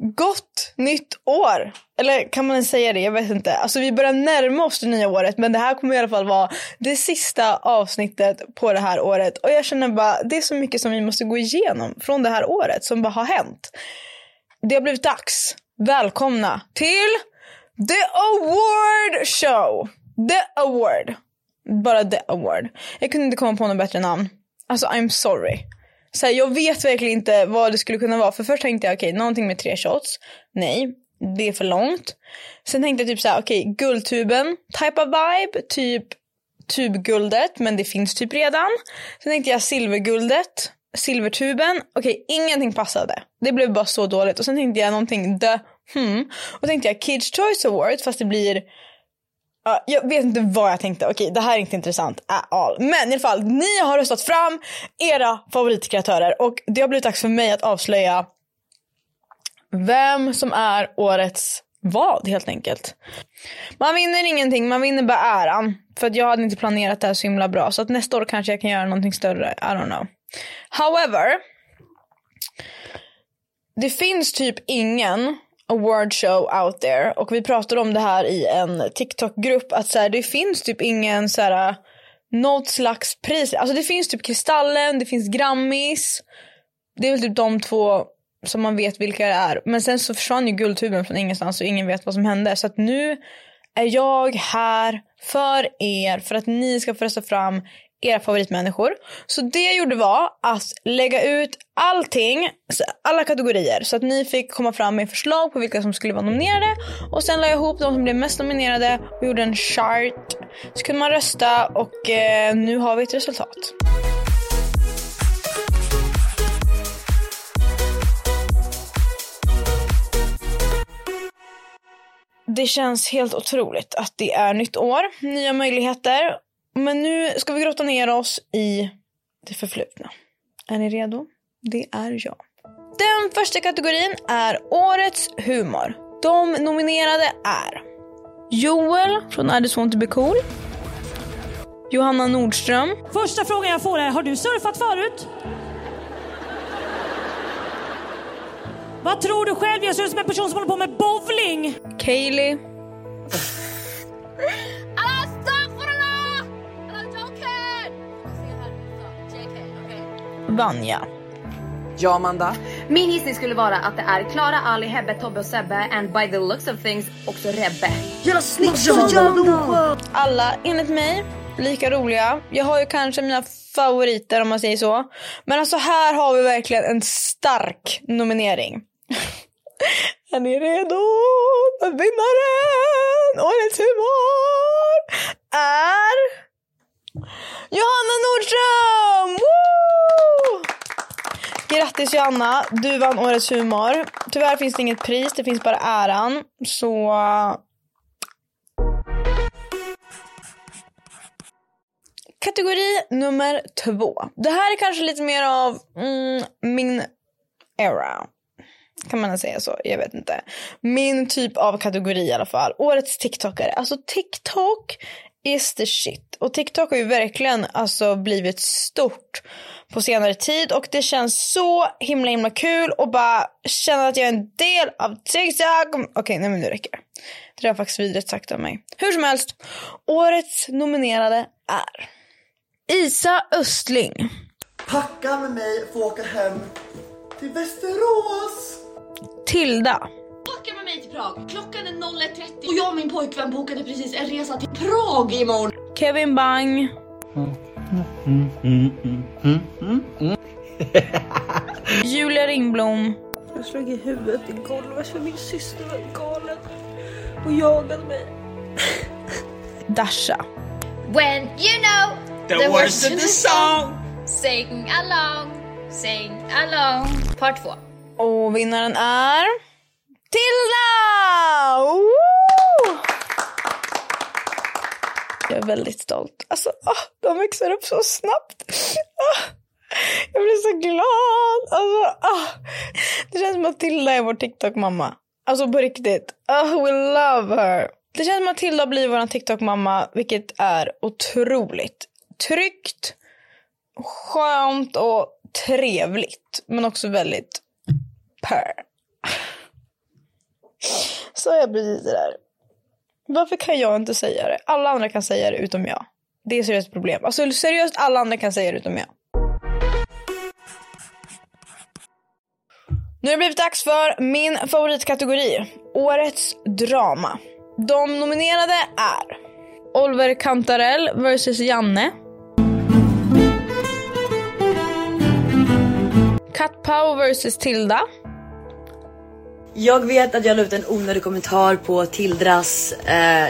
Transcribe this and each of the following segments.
Gott nytt år! Eller kan man ens säga det? Jag vet inte. Alltså vi börjar närma oss det nya året men det här kommer i alla fall vara det sista avsnittet på det här året. Och jag känner bara, det är så mycket som vi måste gå igenom från det här året som bara har hänt. Det har blivit dags. Välkomna till The Award Show! The Award. Bara The Award. Jag kunde inte komma på något bättre namn. Alltså I'm sorry. Så här, jag vet verkligen inte vad det skulle kunna vara. För först tänkte jag okej, okay, någonting med tre shots. Nej, det är för långt. Sen tänkte jag typ så här, okej, okay, guldtuben, type of vibe, typ tubguldet, men det finns typ redan. Sen tänkte jag silverguldet, silvertuben. Okej, okay, ingenting passade. Det blev bara så dåligt. Och sen tänkte jag någonting the hmm. Och tänkte jag Kids Choice Award, fast det blir Uh, jag vet inte vad jag tänkte. Okej, det här är inte intressant at all. Men i alla fall, ni har röstat fram era favoritkreatörer och det har blivit dags för mig att avslöja vem som är årets vad helt enkelt. Man vinner ingenting, man vinner bara äran. För att jag hade inte planerat det här så himla bra. Så att nästa år kanske jag kan göra någonting större. I don't know. However. Det finns typ ingen award show out there. Och vi pratade om det här i en TikTok-grupp. Att så här, det finns typ ingen så här, något slags pris. Alltså det finns typ Kristallen, det finns Grammis. Det är väl typ de två som man vet vilka det är. Men sen så försvann ju Guldtuben från ingenstans och ingen vet vad som hände. Så att nu är jag här för er för att ni ska få rösta fram era favoritmänniskor. Så det jag gjorde var att lägga ut allting, alla kategorier. Så att ni fick komma fram med förslag på vilka som skulle vara nominerade. Och sen la jag ihop de som blev mest nominerade och gjorde en chart. Så kunde man rösta och eh, nu har vi ett resultat. Det känns helt otroligt att det är nytt år, nya möjligheter men nu ska vi grotta ner oss i det förflutna. Är ni redo? Det är jag. Den första kategorin är Årets humor. De nominerade är Joel från I just want to be cool. Johanna Nordström. Första frågan jag får är, har du surfat förut? Vad tror du själv? Jag ser ut som en person som håller på med bowling. Kaylee. Vanja. Ja, Amanda? Min gissning skulle vara att det är Klara, Ali, Hebbe, Tobbe och Sebbe and by the looks of things också Rebbe. Jävla jävla Alla enligt mig lika roliga. Jag har ju kanske mina favoriter om man säger så. Men alltså här har vi verkligen en stark nominering. är ni redo? Vinnaren! Årets humor är Johanna Nordström! Woo! Grattis Johanna, du vann Årets humor. Tyvärr finns det inget pris, det finns bara äran. Så... Eh, kategori nummer två. Det här är kanske lite mer av mm, min era. Kan man säga så? Jag vet inte. Min typ av kategori i alla fall. Årets TikTokare. Alltså TikTok is the shit. Och TikTok har ju verkligen alltså blivit stort på senare tid och det känns så himla himla kul och bara känna att jag är en del av TikTok. Okej, okay, nej men nu räcker det. Det har faktiskt vidrigt sagt av mig. Hur som helst, årets nominerade är Isa Östling. Packa med mig för att åka hem till Västerås. Tilda till Prag. Klockan är 01.30 och jag och min pojkvän bokade precis en resa till Prag imorgon. Kevin Bang. Julia Ringblom. Jag slog i huvudet i golvet för min syster var galen och jagade mig. Dasha. When you know the, the words of the song Sing along Sing along. Part 2. Och vinnaren är Tilda! Woo! Jag är väldigt stolt. Alltså, oh, de växer upp så snabbt. Oh, jag blir så glad. Alltså, oh. Det känns som att Tilda är vår TikTok-mamma. Alltså på riktigt. Oh, we love her. Det känns som att Tilda blir vår TikTok-mamma, vilket är otroligt tryggt, skönt och trevligt. Men också väldigt per. Så jag precis det där. Varför kan jag inte säga det? Alla andra kan säga det utom jag. Det är ett seriöst problem. Alltså seriöst, alla andra kan säga det utom jag. Nu har det blivit dags för min favoritkategori. Årets drama. De nominerade är Oliver Kantarell vs Janne. Kat Pau vs Tilda. Jag vet att jag la ut en onödig kommentar på Tildras eh,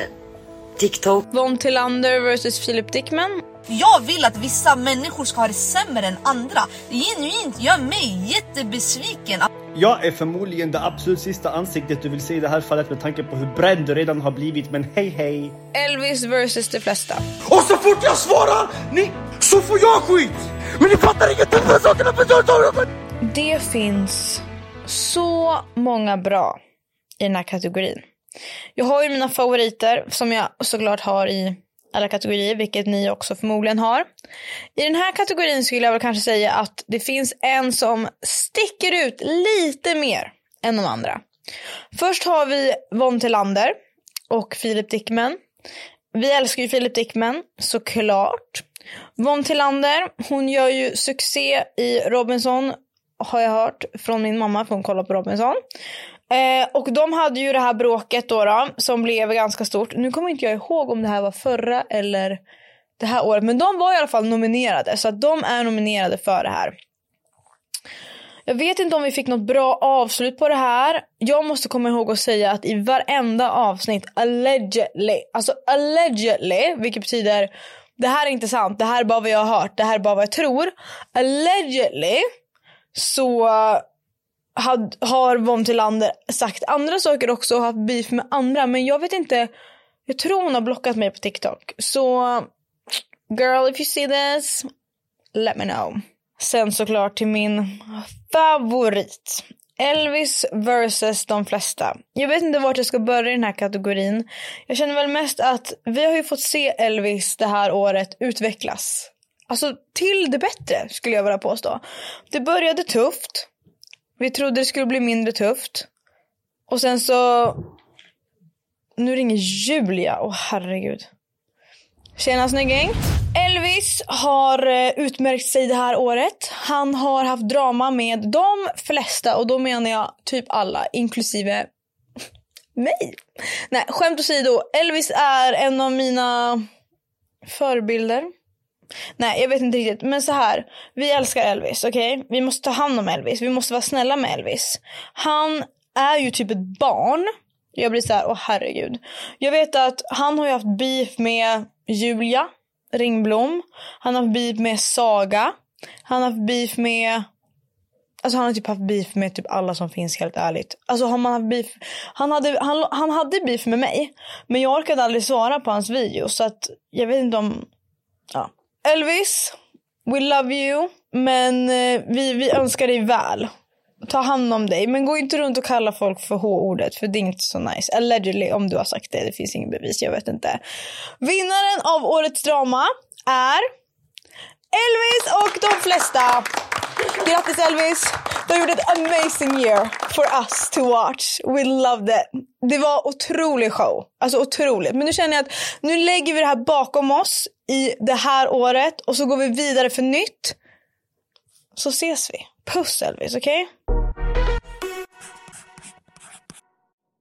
TikTok. Von Tillander vs Philip Dickman. Jag vill att vissa människor ska ha det sämre än andra. Det är genuint gör mig jättebesviken. Jag är förmodligen det absolut sista ansiktet du vill se i det här fallet med tanke på hur bränd du redan har blivit. Men hej hej! Elvis vs de flesta. Och så fort jag svarar, ni, så får jag skit! Men ni fattar ingenting! Det finns så många bra i den här kategorin. Jag har ju mina favoriter som jag såklart har i alla kategorier, vilket ni också förmodligen har. I den här kategorin skulle jag väl kanske säga att det finns en som sticker ut lite mer än de andra. Först har vi Von Tillander och Philip Dickman. Vi älskar ju Philip Dickman, såklart. Von Tillander, hon gör ju succé i Robinson, har jag hört från min mamma, för hon kollar på Robinson. Eh, och de hade ju det här bråket då, då som blev ganska stort. Nu kommer inte jag ihåg om det här var förra eller det här året. Men de var i alla fall nominerade. Så att de är nominerade för det här. Jag vet inte om vi fick något bra avslut på det här. Jag måste komma ihåg att säga att i varenda avsnitt allegedly, alltså allegedly, vilket betyder det här är inte sant, det här är bara vad jag har hört, det här är bara vad jag tror. Allegedly så eh, had, har Von Tillander sagt andra saker också och haft beef med andra. Men jag vet inte. Jag tror hon har blockat mig på TikTok. Så girl if you see this, let me know. Sen såklart till min favorit. Elvis versus de flesta. Jag vet inte vart jag ska börja i den här kategorin. Jag känner väl mest att vi har ju fått se Elvis det här året utvecklas. Alltså till det bättre skulle jag vilja påstå. Det började tufft. Vi trodde det skulle bli mindre tufft. Och sen så... Nu ringer Julia. Åh oh, herregud. Tjena snygging. Elvis har eh, utmärkt sig det här året. Han har haft drama med de flesta och då menar jag typ alla, inklusive mig. Nej, skämt åsido. Elvis är en av mina förebilder. Nej, jag vet inte riktigt. Men så här. Vi älskar Elvis, okej? Okay? Vi måste ta hand om Elvis. Vi måste vara snälla med Elvis. Han är ju typ ett barn. Jag blir så här, åh herregud. Jag vet att han har ju haft beef med Julia Ringblom. Han har haft beef med Saga. Han har haft beef med... Alltså han har typ haft beef med typ alla som finns helt ärligt. Alltså har man haft beef... Han hade, han, han hade beef med mig. Men jag orkade aldrig svara på hans video. Så att jag vet inte om... Ja. Elvis, we love you. Men eh, vi, vi önskar dig väl. Ta hand om dig. Men gå inte runt och kalla folk för H-ordet. För det är inte så nice. Allegedly om du har sagt det. Det finns ingen bevis. Jag vet inte. Vinnaren av årets drama är Elvis och de flesta. Grattis Elvis! Du har gjort ett amazing year for us to watch. We loved it. Det var otrolig show. Alltså otroligt. Men nu känner jag att nu lägger vi det här bakom oss i det här året och så går vi vidare för nytt. Så ses vi. Puss Elvis, okej? Okay?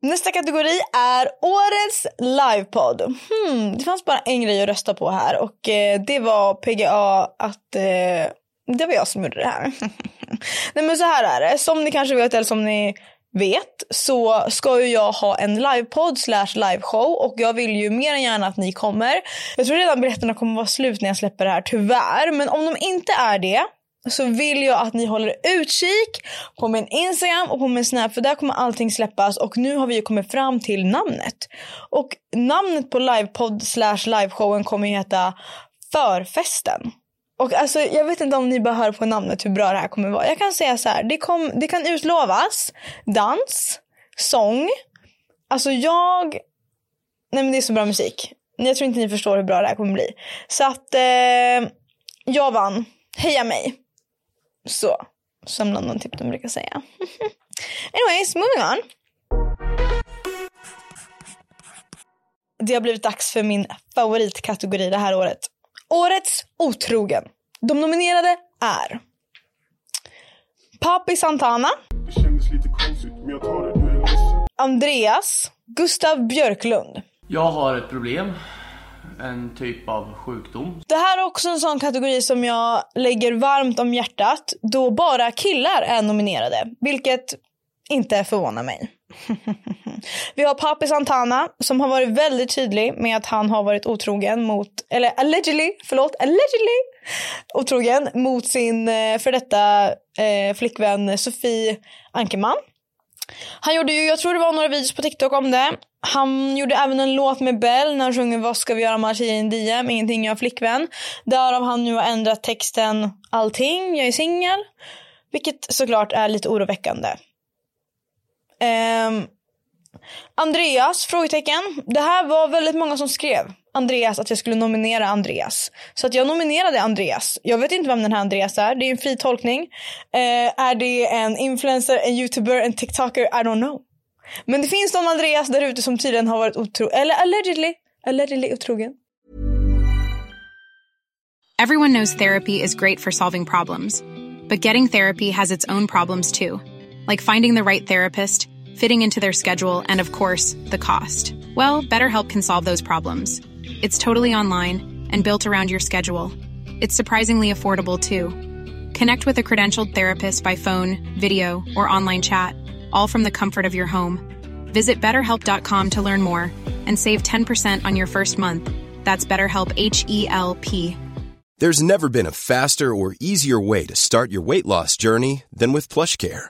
Nästa kategori är årets livepodd. Hmm, det fanns bara en grej att rösta på här och eh, det var PGA att eh, det var jag som gjorde det här. Nej men så här är det, som ni kanske vet eller som ni vet så ska ju jag ha en livepodd slash liveshow och jag vill ju mer än gärna att ni kommer. Jag tror redan biljetterna kommer vara slut när jag släpper det här tyvärr men om de inte är det så vill jag att ni håller utkik på min Instagram och på min Snap för där kommer allting släppas och nu har vi ju kommit fram till namnet. Och namnet på livepodd slash liveshowen kommer heta Förfesten. Och alltså jag vet inte om ni bara hör på namnet hur bra det här kommer vara. Jag kan säga så här, det, kom, det kan utlovas dans, sång. Alltså jag, nej men det är så bra musik. Jag tror inte ni förstår hur bra det här kommer bli. Så att eh, jag vann. Heja mig. Så. Som London Tip de brukar säga. Anyways, moving on. Det har blivit dags för min favoritkategori det här året. Årets otrogen. De nominerade är Papi Santana. Det kändes lite konstigt, men jag tar det. Du är ledsen. Andreas. Gustav Björklund. Jag har ett problem. En typ av sjukdom. Det här är också en sån kategori som jag lägger varmt om hjärtat då bara killar är nominerade, vilket inte förvånar mig. Vi har Papi Santana som har varit väldigt tydlig med att han har varit otrogen mot, eller allegedly, förlåt, allegedly otrogen mot sin eh, för detta eh, flickvän Sofie Ankerman. Han gjorde ju, jag tror det var några videos på TikTok om det. Han gjorde även en låt med Bell när han sjunger Vad ska vi göra med tjejer i en DM? Ingenting jag har flickvän. Därav han nu har ändrat texten Allting, jag är singel. Vilket såklart är lite oroväckande. Ehm, Andreas? Frågetecken. Det här var väldigt många som skrev Andreas att jag skulle nominera Andreas. Så att jag nominerade Andreas. Jag vet inte vem den här Andreas är. Det är en fri tolkning. Eh, är det en influencer, en youtuber, en tiktoker? I don't know. Men det finns någon Andreas där ute som tydligen har varit otrogen. Eller allegedly. Allegedly otrogen. Everyone knows therapy is great for solving problems. But getting therapy has its own problems too. Like finding the right therapist, fitting into their schedule, and of course, the cost. Well, BetterHelp can solve those problems. It's totally online and built around your schedule. It's surprisingly affordable too. Connect with a credentialed therapist by phone, video, or online chat, all from the comfort of your home. Visit betterhelp.com to learn more and save 10% on your first month. That's BetterHelp H E L P. There's never been a faster or easier way to start your weight loss journey than with PlushCare.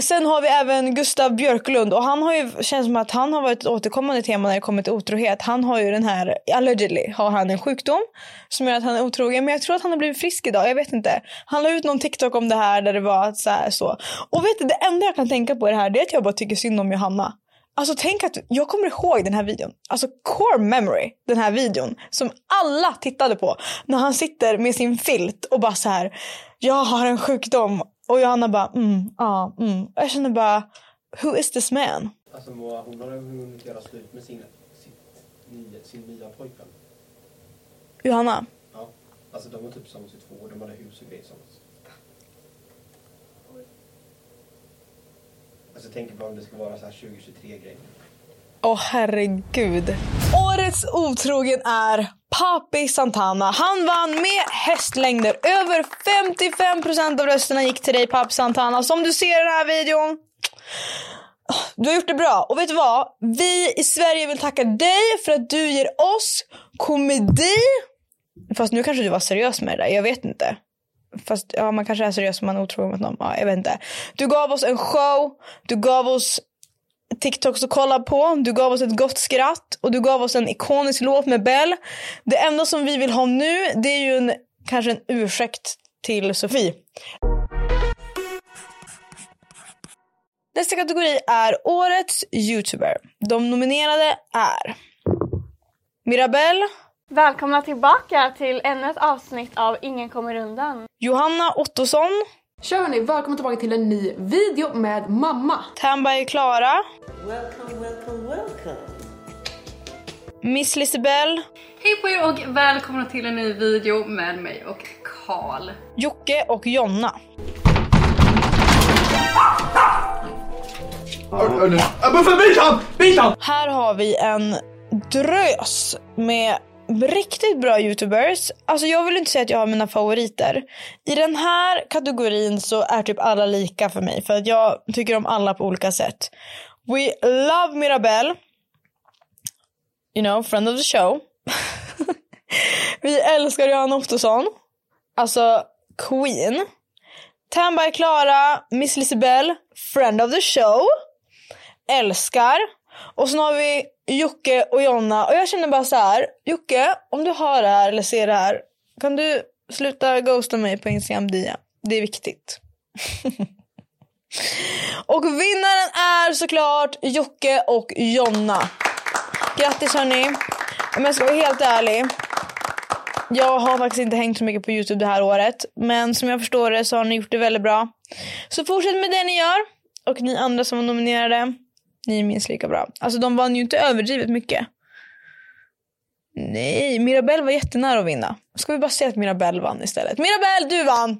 Sen har vi även Gustav Björklund och han har ju, känns som att han har varit ett återkommande tema när det kommer till otrohet. Han har ju den här, allegedly har han en sjukdom som gör att han är otrogen. Men jag tror att han har blivit frisk idag, jag vet inte. Han la ut någon TikTok om det här där det var så här så. Och vet du, det enda jag kan tänka på i det här det är att jag bara tycker synd om Johanna. Alltså tänk att jag kommer ihåg den här videon. Alltså core memory, den här videon som alla tittade på när han sitter med sin filt och bara så här. Jag har en sjukdom och Johanna bara mm, ja, mm. Jag känner bara who is this man? Alltså Moa, hon har hunnit göra slut med sin, sitt, nya, sin nya pojkvän. Johanna? Ja. Alltså de var typ tillsammans i två år, de hade hus och grejer tillsammans. Alltså tänker bara om det ska vara så här 2023 grej. Åh oh, herregud. Årets otrogen är Papi Santana. Han vann med hästlängder. Över 55% av rösterna gick till dig Papi Santana. Som du ser i den här videon. Du har gjort det bra. Och vet du vad? Vi i Sverige vill tacka dig för att du ger oss komedi. Fast nu kanske du var seriös med det där. Jag vet inte. Fast ja, man kanske är seriös om man är otrogen mot någon. Ja, jag vet inte. Du gav oss en show. Du gav oss TikToks att kolla på. Du gav oss ett gott skratt och du gav oss en ikonisk låt med Bell. Det enda som vi vill ha nu det är ju en, kanske en ursäkt till Sofie. Nästa kategori är Årets YouTuber. De nominerade är Mirabelle. Välkomna tillbaka till ännu ett avsnitt av Ingen kommer undan. Johanna Ottosson. Tja hörni, välkomna tillbaka till en ny video med mamma. Tambai Klara. Welcome, welcome, welcome. Miss Lisabelle. Hej på er och välkomna till en ny video med mig och Karl. Jocke och Jonna. Han! Här har vi en drös med riktigt bra youtubers. Alltså jag vill inte säga att jag har mina favoriter. I den här kategorin så är typ alla lika för mig för att jag tycker om alla på olika sätt. We love Mirabelle. You know, friend of the show. vi älskar Johanna Ottosson. Alltså Queen. Tambay Klara, Miss Lisabelle, friend of the show. Älskar. Och sen har vi Jocke och Jonna och jag känner bara så här. Jocke, om du hör det här eller ser det här. Kan du sluta ghosta mig på Instagram DM? Det är viktigt. och vinnaren är såklart Jocke och Jonna. Grattis hörni. Om jag ska vara helt ärlig. Jag har faktiskt inte hängt så mycket på Youtube det här året. Men som jag förstår det så har ni gjort det väldigt bra. Så fortsätt med det ni gör. Och ni andra som var nominerade. Ni är minst lika bra. Alltså de vann ju inte överdrivet mycket. Nej, Mirabelle var jättenära att vinna. Ska vi bara säga att Mirabelle vann istället? Mirabelle, du vann!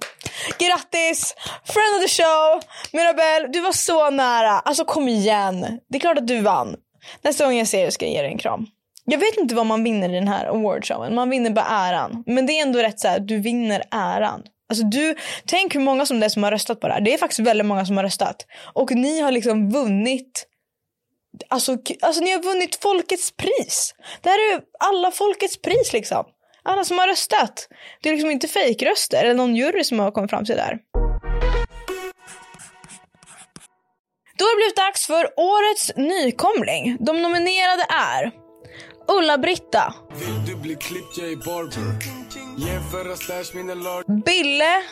Grattis! Friend of the show! Mirabelle, du var så nära. Alltså kom igen. Det är klart att du vann. Nästa gång jag ser dig ska jag ge dig en kram. Jag vet inte vad man vinner i den här awardshowen. Man vinner bara äran. Men det är ändå rätt så här, du vinner äran. Alltså du, tänk hur många som det är som har röstat på det här. Det är faktiskt väldigt många som har röstat. Och ni har liksom vunnit Alltså, alltså ni har vunnit folkets pris. Det här är alla folkets pris liksom. Alla som har röstat. Det är liksom inte fejkröster eller någon jury som har kommit fram till det där. Då har det blivit dags för årets nykomling. De nominerade är Ulla-Britta. Bille.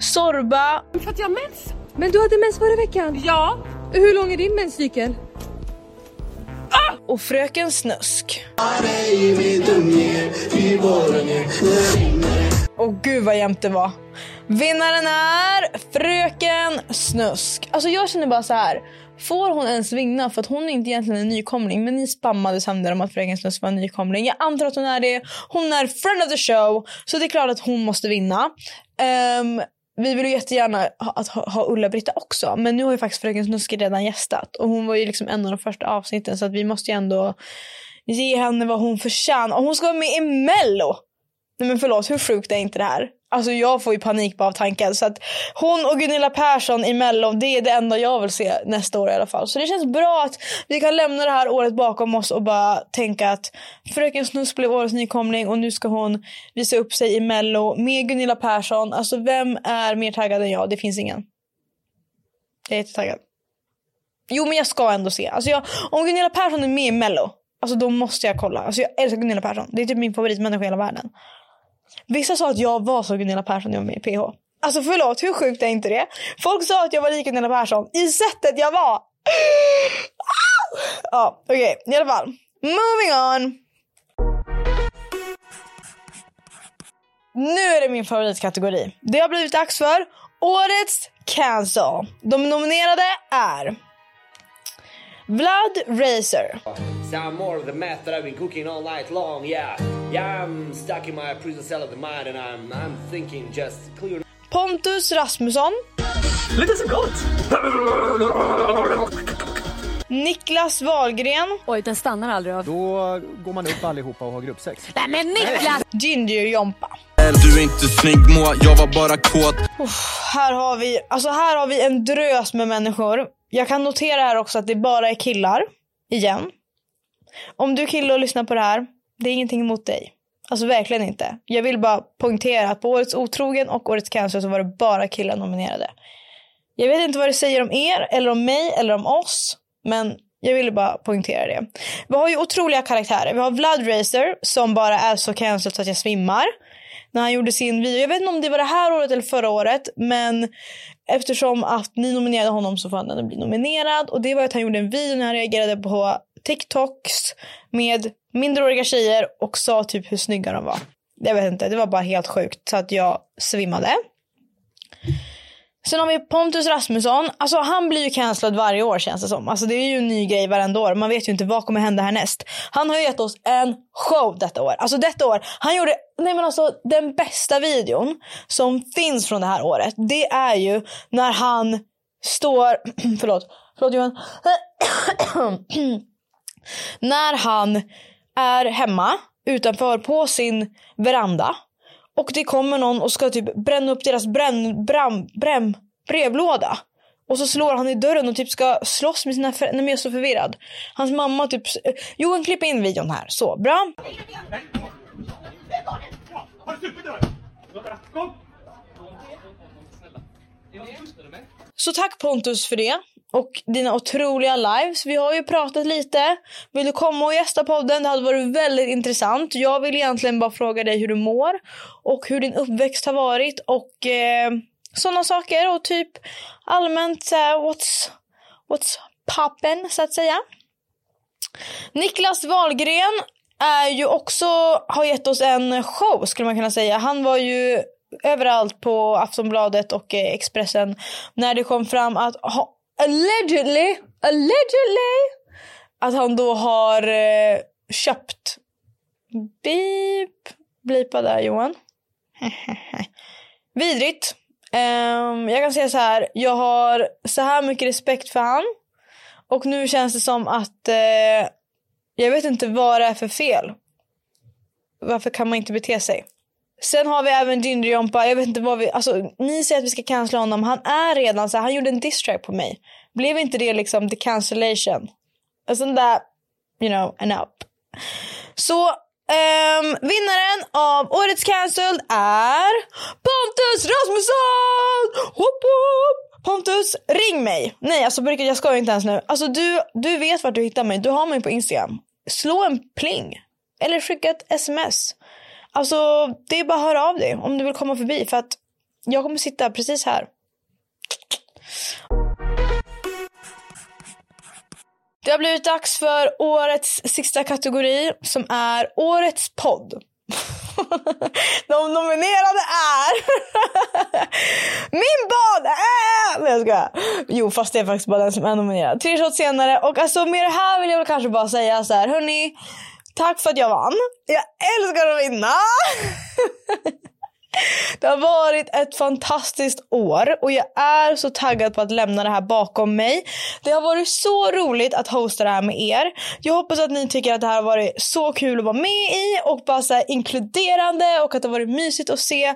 Sorba. För att jag har mens. Men du hade mens förra veckan. Ja. Hur lång är din menscykel? Och Fröken Snusk. Och gud vad jämnt det var. Vinnaren är Fröken Snusk. Alltså jag känner bara så här. Får hon ens vinna? För att hon är inte egentligen en nykomling. Men ni spammade sönder om att Fröken Snusk var en nykomling. Jag antar att hon är det. Hon är friend of the show. Så det är klart att hon måste vinna. Um, vi vill ju jättegärna ha, att ha, ha Ulla-Britta också. Men nu har ju faktiskt Fröken Snuske redan gästat. Och hon var ju liksom en av de första avsnitten. Så att vi måste ju ändå ge henne vad hon förtjänar. Och hon ska vara med i Mello! Nej men förlåt, hur sjukt är inte det här? Alltså jag får ju panik bara av tanken. Så att hon och Gunilla Persson i mellon det är det enda jag vill se nästa år i alla fall. Så det känns bra att vi kan lämna det här året bakom oss och bara tänka att Fröken Snusk blev årets nykomling och nu ska hon visa upp sig i Mello med Gunilla Persson. Alltså vem är mer taggad än jag? Det finns ingen. Jag är jättetaggad. Jo men jag ska ändå se. Alltså jag, om Gunilla Persson är med i Mello, alltså då måste jag kolla. Alltså jag älskar Gunilla Persson. Det är typ min favoritmänniska i hela världen. Vissa sa att jag var som Gunilla Persson när jag var med i PH. Alltså förlåt, hur sjukt är inte det? Folk sa att jag var lik Gunilla Persson i sättet jag var. Ah! Ja, okej. Okay. I alla fall. Moving on. Nu är det min favoritkategori. Det har blivit dags för Årets Cancel. De nominerade är Vlad Racer. Some more of the meth that I've been cooking all night long, yeah. Yeah, I'm stuck in my prison cell of the mind and I'm, I'm thinking just clear... Pontus Rasmusson. Lite så gott! Niklas Wahlgren. Oj, den stannar aldrig av. Då går man upp allihopa och har gruppsex. Nej men Niklas! Ginger Jompa. Du är inte snygg Moa, jag var bara kåt. Uff, här har vi, alltså här har vi en drös med människor. Jag kan notera här också att det bara är killar. Igen. Om du är kille och lyssnar på det här, det är ingenting emot dig. Alltså verkligen inte. Jag vill bara poängtera att på Årets Otrogen och Årets Cancer så var det bara killar nominerade. Jag vet inte vad det säger om er, eller om mig, eller om oss. Men jag ville bara poängtera det. Vi har ju otroliga karaktärer. Vi har Vlad Racer som bara är så cancelled så att jag svimmar. När han gjorde sin video. Jag vet inte om det var det här året eller förra året. Men eftersom att ni nominerade honom så får han ändå bli nominerad. Och det var att han gjorde en video när han reagerade på TikToks med mindreåriga tjejer och sa typ hur snygga de var. Jag vet inte, det var bara helt sjukt så att jag svimmade. Sen har vi Pontus Rasmusson. Alltså han blir ju cancellad varje år känns det som. Alltså det är ju en ny grej varenda år. Man vet ju inte vad kommer hända härnäst. Han har ju gett oss en show detta år. Alltså detta år. Han gjorde, nej men alltså den bästa videon som finns från det här året. Det är ju när han står, förlåt, förlåt Johan. Mm när han är hemma utanför på sin veranda och det kommer någon och ska typ bränna upp deras bränn, bram, bräm, brevlåda. Och så slår han i dörren och typ ska slåss med sina föräldrar. Nej men jag är så förvirrad. Hans mamma typ... Johan klipp in videon här. Så, bra. Så tack Pontus för det. Och dina otroliga lives. Vi har ju pratat lite. Vill du komma och gästa podden? Det hade varit väldigt intressant. Jag vill egentligen bara fråga dig hur du mår. Och hur din uppväxt har varit. Och eh, sådana saker. Och typ allmänt uh, what's, what's poppen så att säga. Niklas Wahlgren är ju också, har gett oss en show skulle man kunna säga. Han var ju överallt på Aftonbladet och eh, Expressen när det kom fram att ha, allegedly, allegedly att han då har eh, köpt Beep. Blipa där Johan. Vidrigt. Um, jag kan säga så här. Jag har så här mycket respekt för han. Och nu känns det som att uh, jag vet inte vad det är för fel. Varför kan man inte bete sig? Sen har vi även Gingerjompa. Jag vet inte vad vi... Alltså, ni säger att vi ska cancella honom. Han är redan så här, Han gjorde en distract på mig. Blev inte det liksom the cancellation? Alltså, Isn't that, you know, an up? Så um, vinnaren av årets cancelled är Pontus Rasmusson! Hopp, hopp. Pontus, ring mig. Nej, alltså jag skojar inte ens nu. Alltså du, du vet vart du hittar mig. Du har mig på Instagram. Slå en pling. Eller skicka ett sms. Alltså, det är bara att höra av dig om du vill komma förbi för att jag kommer sitta precis här. Det har blivit dags för årets sista kategori som är årets podd. De nominerade är Min bad Äh! Nej jag skojar. Jo fast det är faktiskt bara den som är nominerad. Tre shots senare och alltså med det här vill jag väl kanske bara säga så här hörni. Tack för att jag vann. Jag älskar att vinna! Det har varit ett fantastiskt år och jag är så taggad på att lämna det här bakom mig. Det har varit så roligt att hosta det här med er. Jag hoppas att ni tycker att det här har varit så kul att vara med i och bara så inkluderande och att det har varit mysigt att se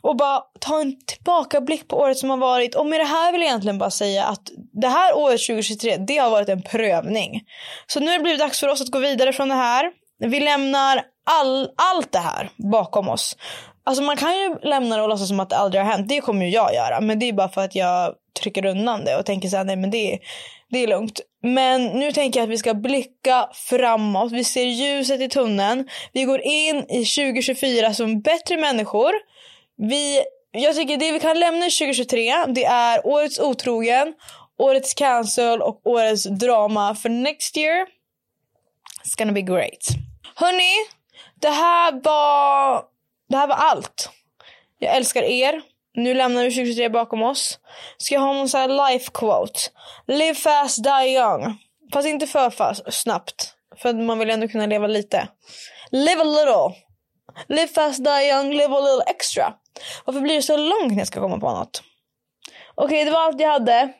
och bara ta en tillbakablick på året som har varit. Och med det här vill jag egentligen bara säga att det här året 2023, det har varit en prövning. Så nu har det blivit dags för oss att gå vidare från det här. Vi lämnar all, allt det här bakom oss. Alltså man kan ju lämna det och låtsas som att det aldrig har hänt. Det kommer ju jag göra. Men det är bara för att jag trycker undan det och tänker så här, nej men det, det är lugnt. Men nu tänker jag att vi ska blicka framåt. Vi ser ljuset i tunneln. Vi går in i 2024 som bättre människor. Vi, jag tycker det vi kan lämna i 2023 det är årets otrogen, årets cancel och årets drama. För next year, it's gonna be great. Hörni, det här var det här var allt. Jag älskar er. Nu lämnar vi 2023 bakom oss. Ska jag ha någon sån här life quote? Live fast, die young. Fast inte för fast, snabbt. För man vill ändå kunna leva lite. Live a little. Live fast, die young, live a little extra. Varför blir det så långt när jag ska komma på något? Okej, okay, det var allt jag hade.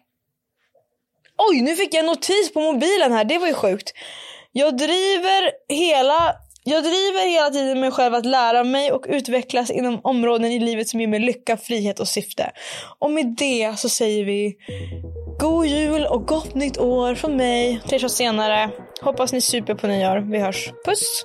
Oj, nu fick jag en notis på mobilen här. Det var ju sjukt. Jag driver hela jag driver hela tiden mig själv att lära mig och utvecklas inom områden i livet som ger mig lycka, frihet och syfte. Och med det så säger vi God jul och gott nytt år från mig. Tre år senare. Hoppas ni super på nyår. Vi hörs. Puss!